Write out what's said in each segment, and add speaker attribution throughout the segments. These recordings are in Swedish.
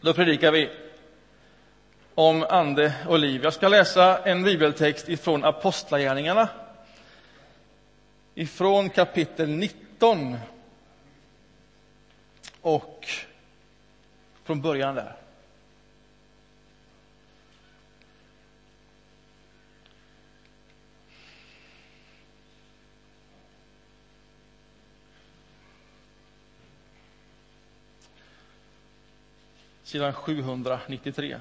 Speaker 1: Då predikar vi om ande och liv. Jag ska läsa en bibeltext ifrån Apostlagärningarna, ifrån kapitel 19 och från början där. Sidan 793.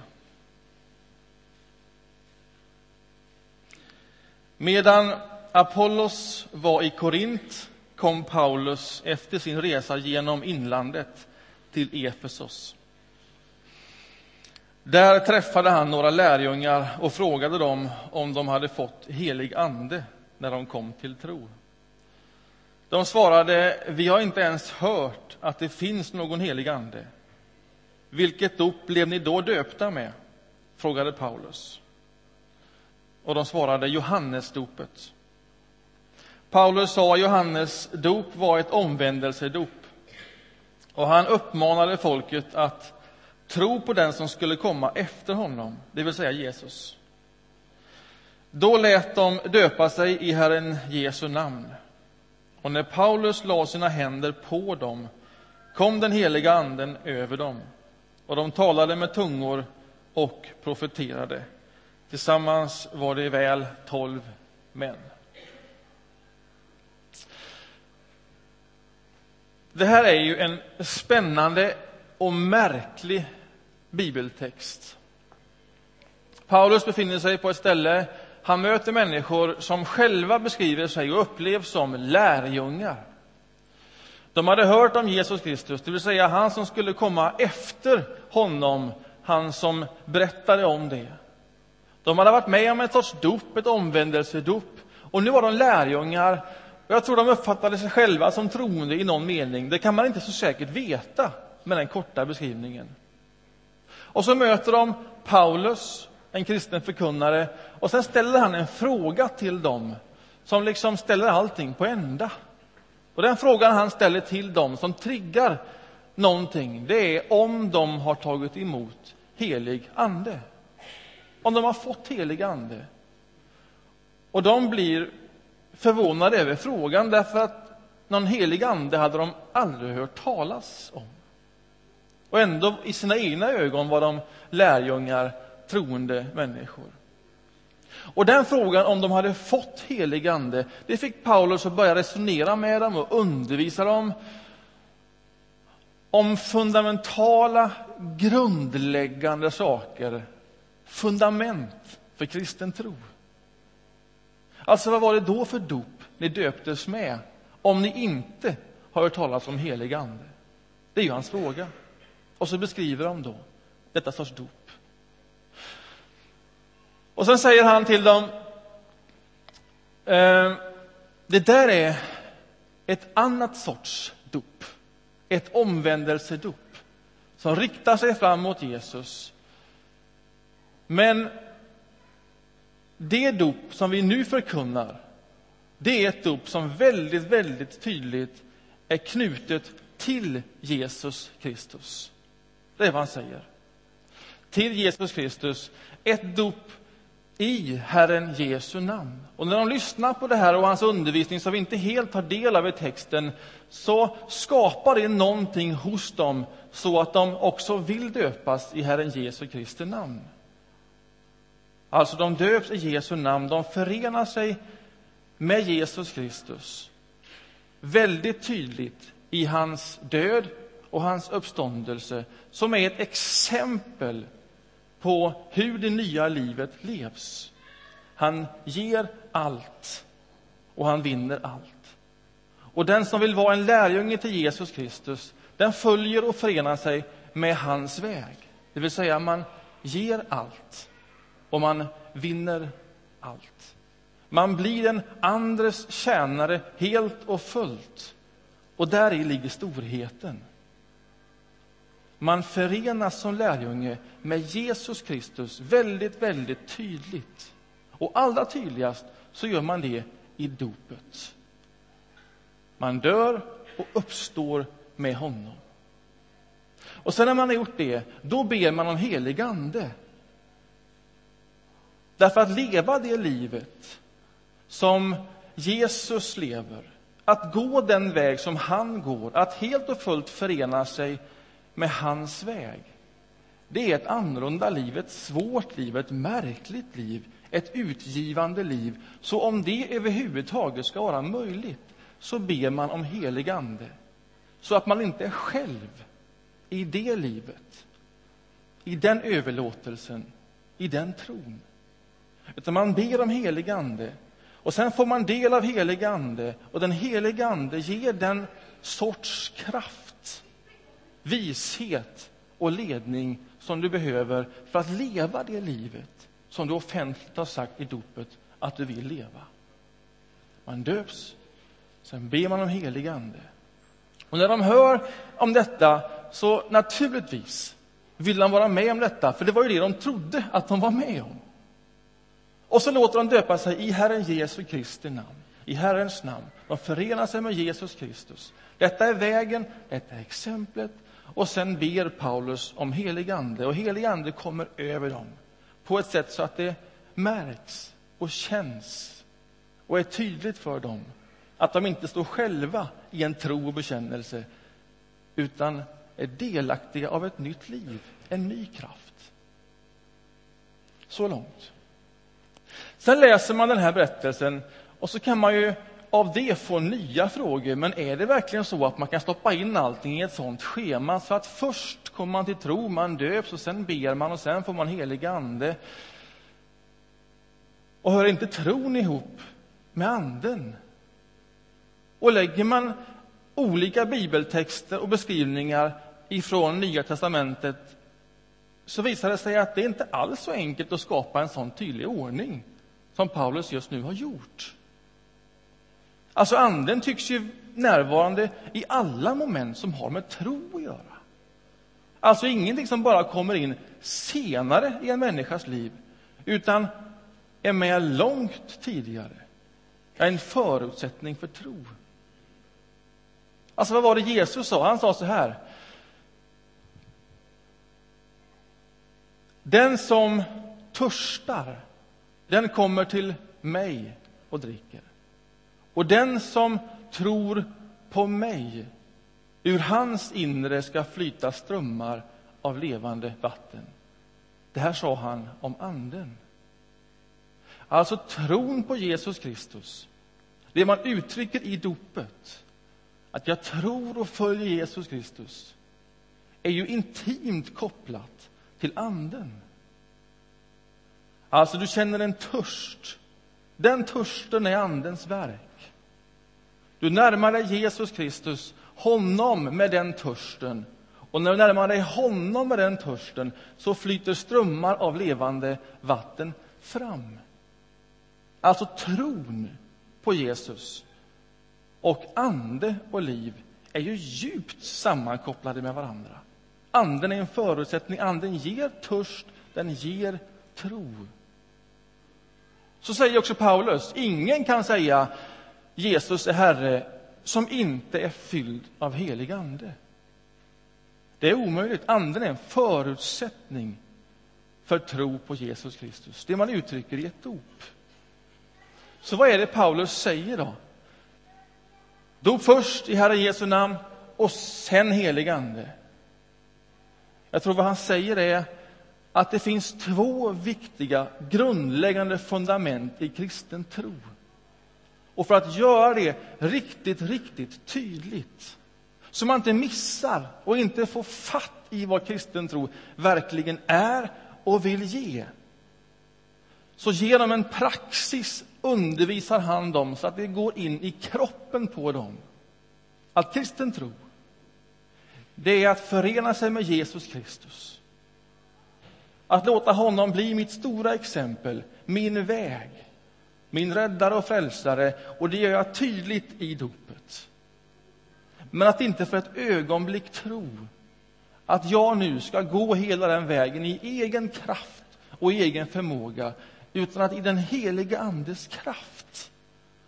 Speaker 1: Medan Apollos var i Korint kom Paulus efter sin resa genom inlandet till Efesos. Där träffade han några lärjungar och frågade dem om de hade fått helig ande när de kom till tro. De svarade, vi har inte ens hört att det finns någon helig ande. Vilket dop blev ni då döpta med? frågade Paulus. Och de svarade Johannesdopet. Paulus sa att Johannes dop var ett omvändelsedop. Och han uppmanade folket att tro på den som skulle komma efter honom, det vill säga Jesus. Då lät de döpa sig i Herren Jesu namn. Och när Paulus lade sina händer på dem kom den heliga anden över dem och de talade med tungor och profeterade. Tillsammans var det väl tolv män. Det här är ju en spännande och märklig bibeltext. Paulus befinner sig på ett ställe, han möter människor som själva beskriver sig och upplevs som lärjungar. De hade hört om Jesus Kristus, det vill säga han som skulle komma efter honom, han som berättade om det. De hade varit med om ett sorts dop, ett omvändelsedop, och nu var de lärjungar. Jag tror de uppfattade sig själva som troende i någon mening. Det kan man inte så säkert veta med den korta beskrivningen. Och så möter de Paulus, en kristen förkunnare, och sen ställer han en fråga till dem som liksom ställer allting på ända. Och den frågan han ställer till dem som triggar någonting, det är om de har tagit emot helig ande. Om de har fått helig ande. Och de blir förvånade över frågan därför att någon helig ande hade de aldrig hört talas om. Och ändå i sina egna ögon var de lärjungar, troende människor. Och den frågan, om de hade fått helig ande, det fick Paulus att börja resonera med dem och undervisa dem om fundamentala, grundläggande saker. Fundament för kristen tro. Alltså, vad var det då för dop ni döptes med, om ni inte har hört talas om helig ande? Det är ju hans fråga. Och så beskriver de då detta sorts dop. Och sen säger han till dem, eh, det där är ett annat sorts dop, ett omvändelsedop som riktar sig fram mot Jesus. Men det dop som vi nu förkunnar, det är ett dop som väldigt, väldigt tydligt är knutet till Jesus Kristus. Det är vad han säger. Till Jesus Kristus. Ett dop i Herren Jesu namn. Och när de lyssnar på det här och hans undervisning som vi inte helt tar del av i texten så skapar det någonting hos dem så att de också vill döpas i Herren Jesu Kristi namn. Alltså, de döps i Jesu namn, de förenar sig med Jesus Kristus väldigt tydligt i hans död och hans uppståndelse som är ett exempel på hur det nya livet levs. Han ger allt och han vinner allt. Och den som vill vara en lärjunge till Jesus Kristus, den följer och förenar sig med hans väg. Det vill säga, man ger allt och man vinner allt. Man blir den andres tjänare helt och fullt. Och där ligger storheten. Man förenas som lärjunge med Jesus Kristus väldigt, väldigt tydligt. Och allra tydligast så gör man det i dopet. Man dör och uppstår med honom. Och sen när man har gjort det, då ber man om helig ande. Därför att leva det livet som Jesus lever, att gå den väg som han går, att helt och fullt förena sig med hans väg. Det är ett annorlunda liv, ett svårt liv, ett märkligt liv, ett utgivande liv. Så om det överhuvudtaget ska vara möjligt så ber man om helig ande, så att man inte är själv i det livet, i den överlåtelsen, i den tron. Utan man ber om helig ande och sen får man del av helig ande och den heliga ande ger den sorts kraft, vishet och ledning som du behöver för att leva det livet som du offentligt har sagt i dopet att du vill leva. Man döps, sen ber man om helig ande. Och när de hör om detta så naturligtvis vill de vara med om detta, för det var ju det de trodde att de var med om. Och så låter de döpa sig i Herren Jesu Kristi namn, i Herrens namn. De förenar sig med Jesus Kristus. Detta är vägen, detta är exemplet. Och sen ber Paulus om helig ande, och helig ande kommer över dem på ett sätt så att det märks och känns och är tydligt för dem att de inte står själva i en tro och bekännelse utan är delaktiga av ett nytt liv, en ny kraft. Så långt. Sen läser man den här berättelsen och så kan man ju av det få nya frågor. Men är det verkligen så att man kan stoppa in allting i ett sånt schema så att först kommer man till tro, man döps och sen ber man och sen får man helig ande? Och hör inte tron ihop med anden? Och lägger man olika bibeltexter och beskrivningar ifrån Nya testamentet så visar det sig att det inte alls är så enkelt att skapa en sån tydlig ordning som Paulus just nu har gjort. Alltså, anden tycks ju närvarande i alla moment som har med tro att göra. Alltså ingenting som bara kommer in senare i en människas liv, utan är med långt tidigare. Är en förutsättning för tro. Alltså, vad var det Jesus sa? Han sa så här. Den som törstar, den kommer till mig och dricker. Och den som tror på mig, ur hans inre ska flyta strömmar av levande vatten. Det här sa han om Anden. Alltså tron på Jesus Kristus, det man uttrycker i dopet, att jag tror och följer Jesus Kristus, är ju intimt kopplat till Anden. Alltså, du känner en törst. Den törsten är Andens verk. Du närmar dig Jesus Kristus, honom med den törsten. Och när du närmar dig honom med den törsten så flyter strömmar av levande vatten fram. Alltså tron på Jesus och ande och liv är ju djupt sammankopplade med varandra. Anden är en förutsättning, anden ger törst, den ger tro. Så säger också Paulus, ingen kan säga Jesus är Herre som inte är fylld av helig ande. Det är omöjligt. Anden är en förutsättning för tro på Jesus Kristus. Det man uttrycker i ett dop. Så vad är det Paulus säger då? Dop först i Herren Jesu namn och sen helig ande. Jag tror vad han säger är att det finns två viktiga grundläggande fundament i kristen tro. Och för att göra det riktigt, riktigt tydligt så man inte missar och inte får fatt i vad kristen tro verkligen är och vill ge. Så genom en praxis undervisar han dem så att det går in i kroppen på dem. Att kristen tro, det är att förena sig med Jesus Kristus. Att låta honom bli mitt stora exempel, min väg min räddare och frälsare, och det gör jag tydligt i dopet. Men att inte för ett ögonblick tro att jag nu ska gå hela den vägen i egen kraft och egen förmåga, utan att i den helige Andes kraft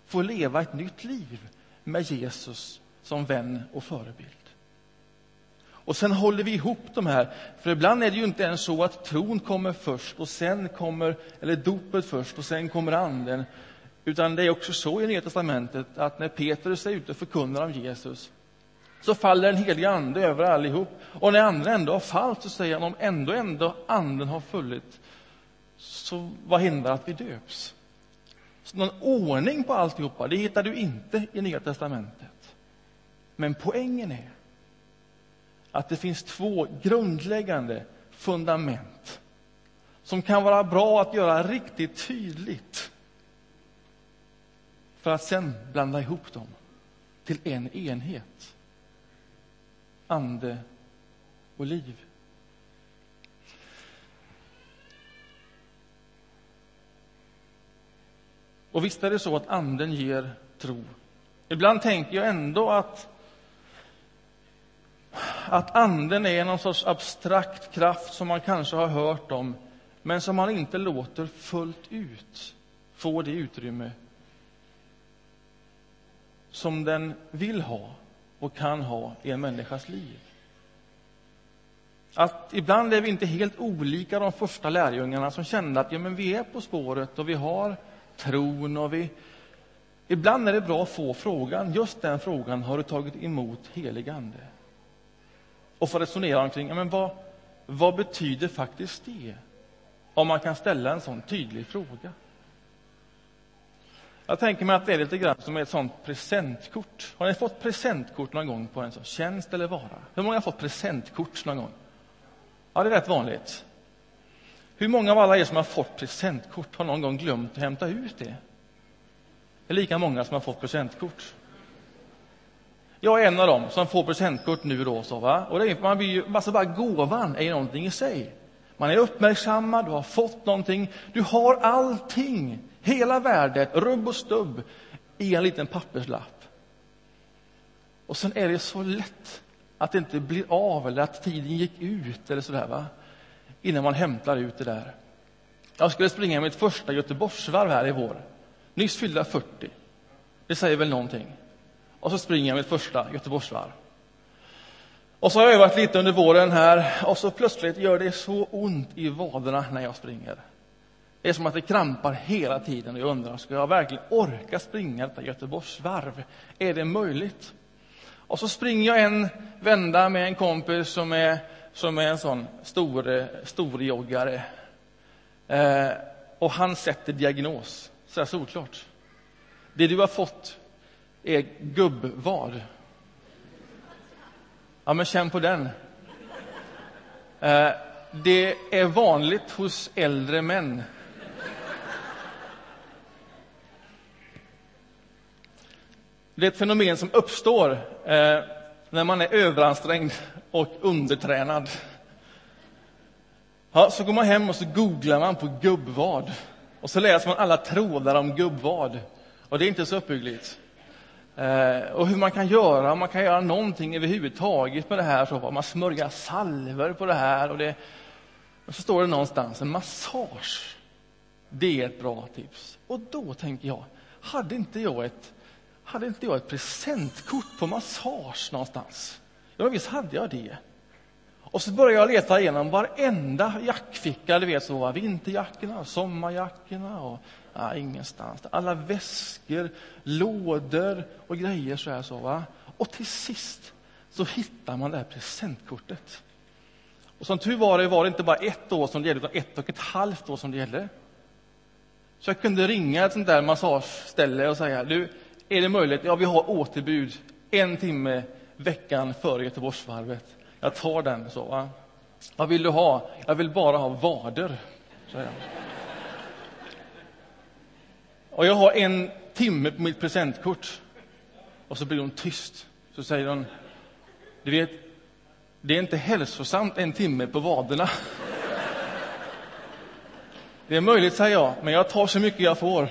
Speaker 1: få leva ett nytt liv med Jesus som vän och förebild. Och sen håller vi ihop de här. För ibland är det ju inte ens så att tron kommer först och sen kommer, eller dopet först och sen kommer anden. Utan det är också så i Nya Testamentet att när Petrus är ute och förkunnar om Jesus så faller den helige ande över allihop. Och när andra ändå har fallit så säger han om ändå, ändå anden har fullit så vad hindrar att vi döps? Så någon ordning på alltihopa, det hittar du inte i Nya Testamentet. Men poängen är att det finns två grundläggande fundament som kan vara bra att göra riktigt tydligt för att sen blanda ihop dem till en enhet. Ande och liv. Och visst är det så att anden ger tro. Ibland tänker jag ändå att att anden är någon sorts abstrakt kraft som man kanske har hört om men som man inte låter fullt ut få det utrymme som den vill ha och kan ha i en människas liv. Att ibland är vi inte helt olika de första lärjungarna som kände att ja, men vi är på spåret och vi har tron och vi... Ibland är det bra att få frågan, just den frågan, har du tagit emot helig ande? Och få resonera omkring, ja, men vad, vad betyder faktiskt det? Om man kan ställa en sån tydlig fråga. Jag tänker mig att det är lite grann som ett sånt presentkort. Har ni fått presentkort någon gång på en sån tjänst eller vara? Hur många har fått presentkort någon gång? Ja, det är rätt vanligt. Hur många av alla er som har fått presentkort har någon gång glömt att hämta ut det? Det är lika många som har fått presentkort. Jag är en av dem som får presentkort nu då. Så, va? Och det är, man blir ju, alltså bara gåvan är ju någonting i sig. Man är uppmärksammad, du har fått någonting. Du har allting, hela värdet, rubb och stubb, i en liten papperslapp. Och sen är det så lätt att det inte blir av eller att tiden gick ut eller sådär, va? innan man hämtar ut det där. Jag skulle springa mitt första Göteborgsvarv här i vår. Nyss fyllda 40. Det säger väl någonting. Och så springer jag mitt första Göteborgsvarv. Och så har jag övat lite under våren här och så plötsligt gör det så ont i vaderna när jag springer. Det är som att det krampar hela tiden och jag undrar, ska jag verkligen orka springa detta Göteborgsvarv? Är det möjligt? Och så springer jag en vända med en kompis som är, som är en sån stor, stor joggare. Eh, och han sätter diagnos, så här solklart. Det du har fått är gubbvad. Ja, men känn på den. Eh, det är vanligt hos äldre män. Det är ett fenomen som uppstår eh, när man är överansträngd och undertränad. Ja, så går man hem och så googlar man på gubbvad. Och så läser man alla trådar om gubbvad. Och det är inte så uppbyggligt. Eh, och hur man kan göra, om man kan göra någonting överhuvudtaget med det här. Så man smörjer salver på det här. Och, det, och så står det någonstans, en massage. Det är ett bra tips. Och då tänker jag, hade inte jag ett, hade inte jag ett presentkort på massage någonstans? Ja, visst hade jag det. Och så började jag leta igenom varenda jackficka, du vet så, vinterjackorna, sommarjackorna och ja, ingenstans. Alla väskor, lådor och grejer så här så va. Och till sist så hittar man det här presentkortet. Och som tur var det var det inte bara ett år som det gällde, utan ett och ett halvt år som det gällde. Så jag kunde ringa ett sånt där massageställe och säga, du, är det möjligt? Ja, vi har återbud en timme veckan före Göteborgsvarvet. Jag tar den så. Va? Vad vill du ha? Jag vill bara ha vader, säger jag. Och jag har en timme på mitt presentkort. Och så blir hon tyst. Så säger hon, du vet, det är inte hälsosamt en timme på vaderna. Det är möjligt, säger jag, men jag tar så mycket jag får.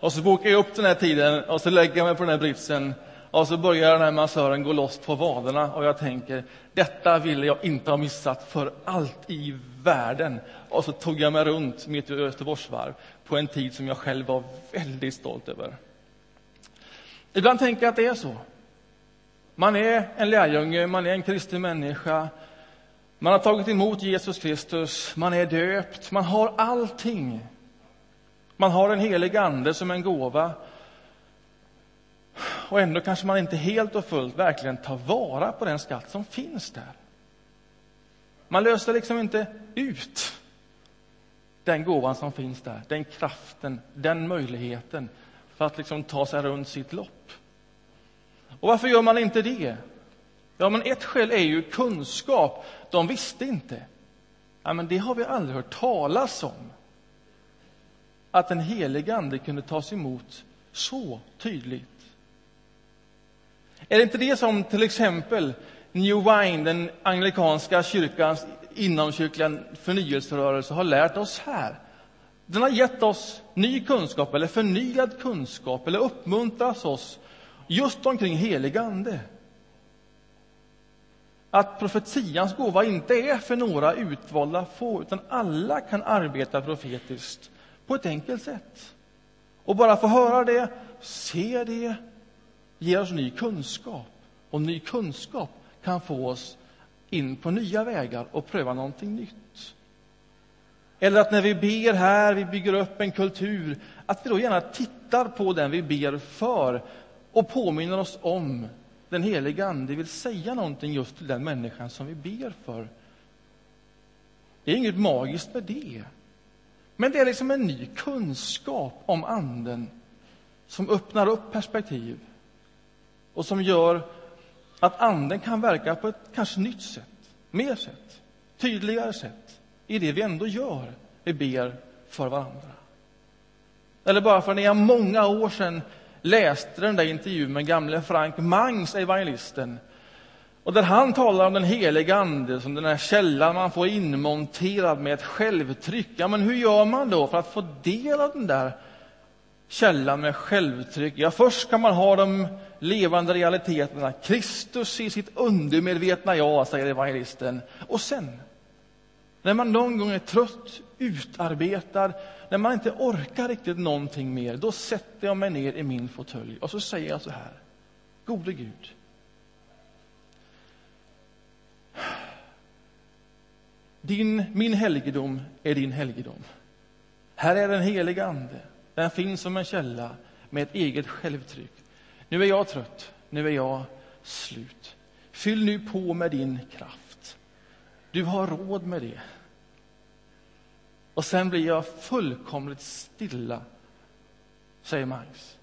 Speaker 1: Och så bokar jag upp den här tiden och så lägger jag mig på den här britsen och så börjar den här massören gå loss på vaderna och jag tänker, detta ville jag inte ha missat för allt i världen. Och så tog jag mig runt mitt Göteborgsvarv på en tid som jag själv var väldigt stolt över. Ibland tänker jag att det är så. Man är en lärjunge, man är en kristen människa. Man har tagit emot Jesus Kristus, man är döpt, man har allting. Man har en helig ande som en gåva. Och ändå kanske man inte helt och fullt verkligen tar vara på den skatt som finns där. Man löser liksom inte ut den gåvan som finns där, den kraften, den möjligheten för att liksom ta sig runt sitt lopp. Och varför gör man inte det? Ja, men ett skäl är ju kunskap. De visste inte. Ja, men det har vi aldrig hört talas om. Att den helige Ande kunde tas emot så tydligt. Är det inte det som till exempel New Wine, den anglikanska kyrkans inomkyrkliga förnyelserörelse, har lärt oss här? Den har gett oss ny kunskap, eller förnyad kunskap, eller uppmuntrat oss just omkring helig ande. Att profetians gåva inte är för några utvalda få, utan alla kan arbeta profetiskt på ett enkelt sätt. Och bara få höra det, se det, ger oss ny kunskap. Och ny kunskap kan få oss in på nya vägar och pröva någonting nytt. Eller att när vi ber här, vi bygger upp en kultur, att vi då gärna tittar på den vi ber för och påminner oss om den heliga Ande vill säga någonting just till den människan som vi ber för. Det är inget magiskt med det. Men det är liksom en ny kunskap om Anden som öppnar upp perspektiv och som gör att Anden kan verka på ett kanske nytt sätt, mer sätt, tydligare sätt i det vi ändå gör. Vi ber för varandra. Eller bara för när jag många år sedan läste den där intervjun med gamle Frank Mangs, evangelisten. Och där han talar om den heliga Ande som den här källan man får inmonterad med ett självtryck. Ja, men hur gör man då för att få del av den där källan med självtryck? Ja, först ska man ha de levande realiteterna. Kristus i sitt undermedvetna jag, säger evangelisten. Och sen, när man någon gång är trött, utarbetad, när man inte orkar riktigt någonting mer, då sätter jag mig ner i min fåtölj och så säger jag så här. Gode Gud. Din, min helgedom är din helgedom. Här är den heliga Ande. Den finns som en källa med ett eget självtryck. Nu är jag trött. Nu är jag slut. Fyll nu på med din kraft. Du har råd med det. Och sen blir jag fullkomligt stilla, säger Mangs.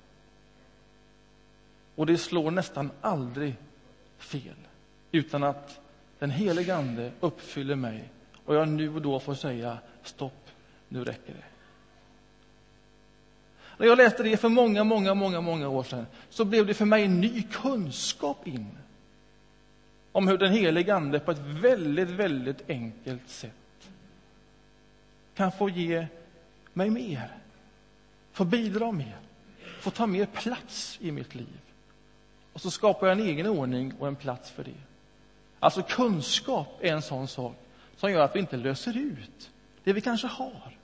Speaker 1: Och det slår nästan aldrig fel, utan att den helige Ande uppfyller mig och jag nu och då får säga stopp, nu räcker det. När jag läste det för många, många, många, många år sedan så blev det för mig en ny kunskap in om hur den helige Ande på ett väldigt, väldigt enkelt sätt kan få ge mig mer, få bidra mer, få ta mer plats i mitt liv. Och så skapar jag en egen ordning och en plats för det. Alltså kunskap är en sån sak som gör att vi inte löser ut det vi kanske har.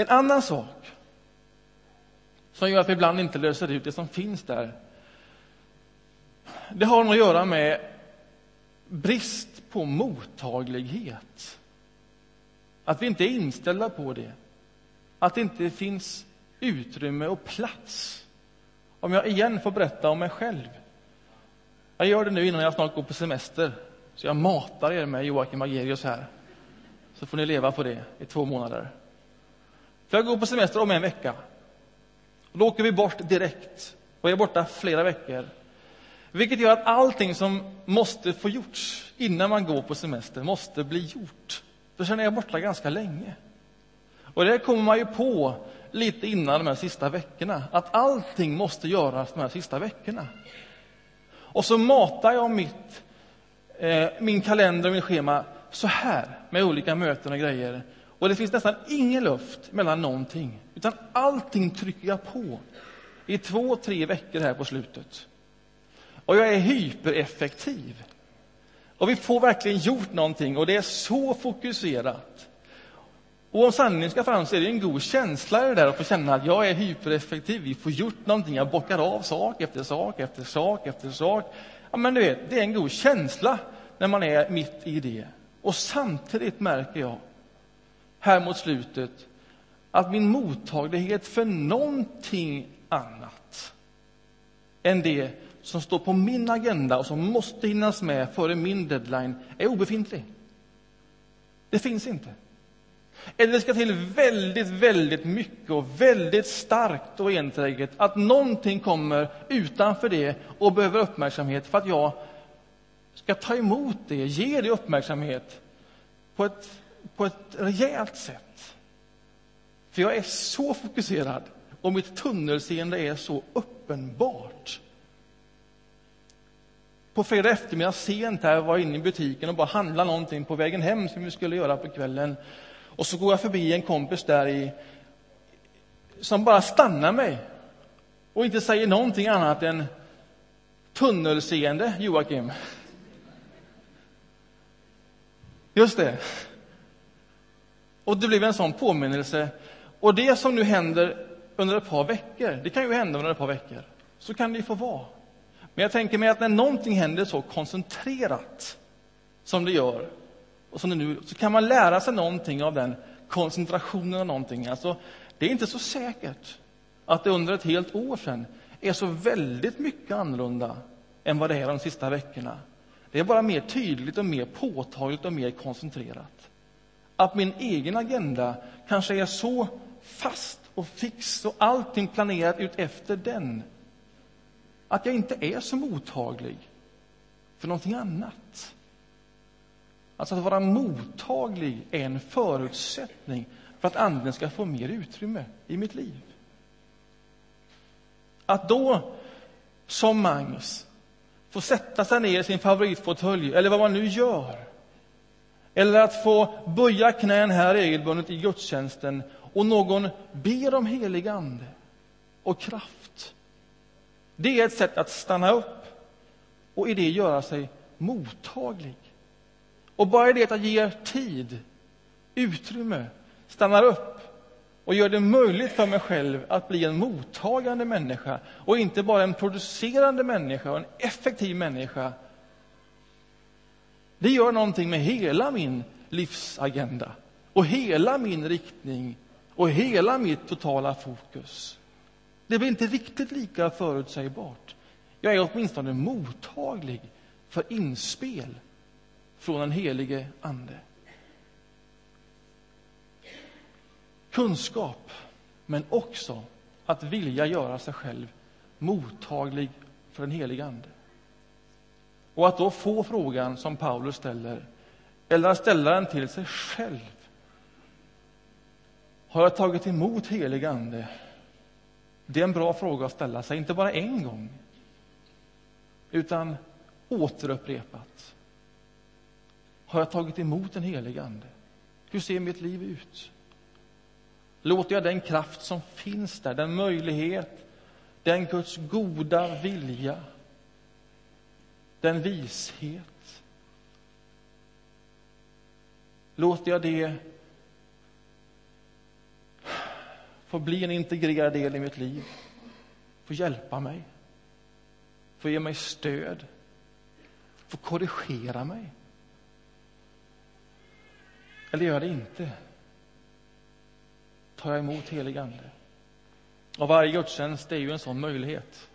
Speaker 1: En annan sak som gör att vi ibland inte löser ut det som finns där, det har nog att göra med brist på mottaglighet. Att vi inte är inställda på det. Att det inte finns utrymme och plats. Om jag igen får berätta om mig själv. Jag gör det nu innan jag snart går på semester. Så jag matar er med Joakim Agerius här. Så får ni leva på det i två månader. För jag går på semester om en vecka. Och då åker vi bort direkt och är borta flera veckor. Vilket gör att allting som måste få gjorts innan man går på semester måste bli gjort. För sen är jag borta ganska länge. Och det kommer man ju på lite innan de här sista veckorna, att allting måste göras de här sista veckorna. Och så matar jag mitt, eh, min kalender och mitt schema så här med olika möten och grejer. Och det finns nästan ingen luft mellan någonting, utan allting trycker jag på i två, tre veckor här på slutet. Och jag är hypereffektiv. Och vi får verkligen gjort någonting och det är så fokuserat. Och om sanningen ska fram så är det en god känsla det där att få känna att jag är hypereffektiv. Vi får gjort någonting. Jag bockar av sak efter sak efter sak efter sak. Ja, men du vet, det är en god känsla när man är mitt i det. Och samtidigt märker jag här mot slutet att min mottaglighet för någonting annat än det som står på min agenda och som måste hinnas med före min deadline är obefintlig. Det finns inte. Eller det ska till väldigt, väldigt mycket och väldigt starkt och enträget att någonting kommer utanför det och behöver uppmärksamhet för att jag ska ta emot det, ge det uppmärksamhet på ett, på ett rejält sätt. För jag är så fokuserad och mitt tunnelseende är så uppenbart. På fredag eftermiddag sent här var jag inne i butiken och bara handlade någonting på vägen hem som vi skulle göra på kvällen. Och så går jag förbi en kompis där i, som bara stannar mig och inte säger någonting annat än tunnelseende, Joakim. Just det. Och det blev en sån påminnelse. Och det som nu händer under ett par veckor, det kan ju hända under ett par veckor. Så kan det få vara. Men jag tänker mig att när någonting händer så koncentrerat som det gör, och som det nu, så kan man lära sig någonting av den koncentrationen av någonting. Alltså, det är inte så säkert att det under ett helt år sedan är så väldigt mycket annorlunda än vad det är de sista veckorna. Det är bara mer tydligt och mer påtagligt och mer koncentrerat. Att min egen agenda kanske är så fast och fix och allting planerat ut efter den att jag inte är så mottaglig för någonting annat. Alltså att vara mottaglig är en förutsättning för att Anden ska få mer utrymme i mitt liv. Att då, som Mangs, få sätta sig ner i sin favoritfåtölj, eller vad man nu gör, eller att få böja knän här regelbundet i gudstjänsten och någon ber om helig ande och kraft. Det är ett sätt att stanna upp och i det göra sig mottaglig. Och bara det att ge tid, utrymme, stannar upp och gör det möjligt för mig själv att bli en mottagande människa och inte bara en producerande människa och en effektiv människa. Det gör någonting med hela min livsagenda och hela min riktning och hela mitt totala fokus. Det blir inte riktigt lika förutsägbart. Jag är åtminstone mottaglig för inspel från den helige Ande. Kunskap, men också att vilja göra sig själv mottaglig för den helige Ande. Och att då få frågan som Paulus ställer, eller att ställa den till sig själv. Har jag tagit emot helig Ande? Det är en bra fråga att ställa sig, inte bara en gång, utan återupprepat. Har jag tagit emot den helige Ande? Hur ser mitt liv ut? Låter jag den kraft som finns där, den möjlighet, den Guds goda vilja, den vishet. Låter jag det få bli en integrerad del i mitt liv, få hjälpa mig, få ge mig stöd, få korrigera mig? Eller gör det inte? Tar jag emot helig Ande? Och varje gudstjänst är ju en sån möjlighet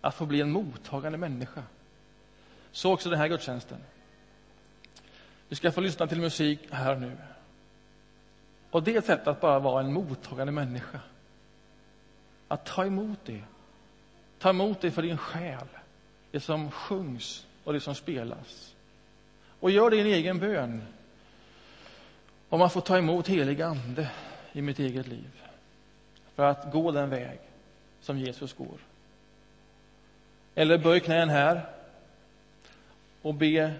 Speaker 1: att få bli en mottagande människa. Så också den här gudstjänsten. Vi ska få lyssna till musik här nu. Och det är ett sätt att bara vara en mottagande människa. Att ta emot det. Ta emot det för din själ, det som sjungs och det som spelas. Och gör det i en egen bön. Om man får ta emot helig Ande i mitt eget liv för att gå den väg som Jesus går. Eller böj knän här och be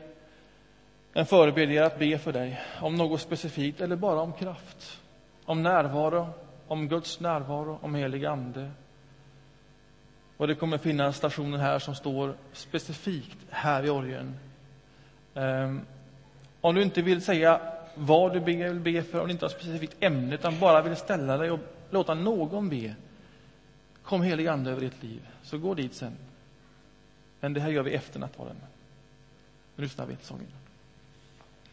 Speaker 1: en förebedjare att be för dig om något specifikt eller bara om kraft, om närvaro, om Guds närvaro, om helig Ande. Och det kommer finnas stationer här som står specifikt här vid orgeln. Um, om du inte vill säga vad du vill be för, om du inte har ett specifikt ämne, utan bara vill ställa dig och låta någon be. Kom helig Ande över ditt liv, så gå dit sen. Men det här gör vi efter nattvarden. Nu lyssnar vi till sången.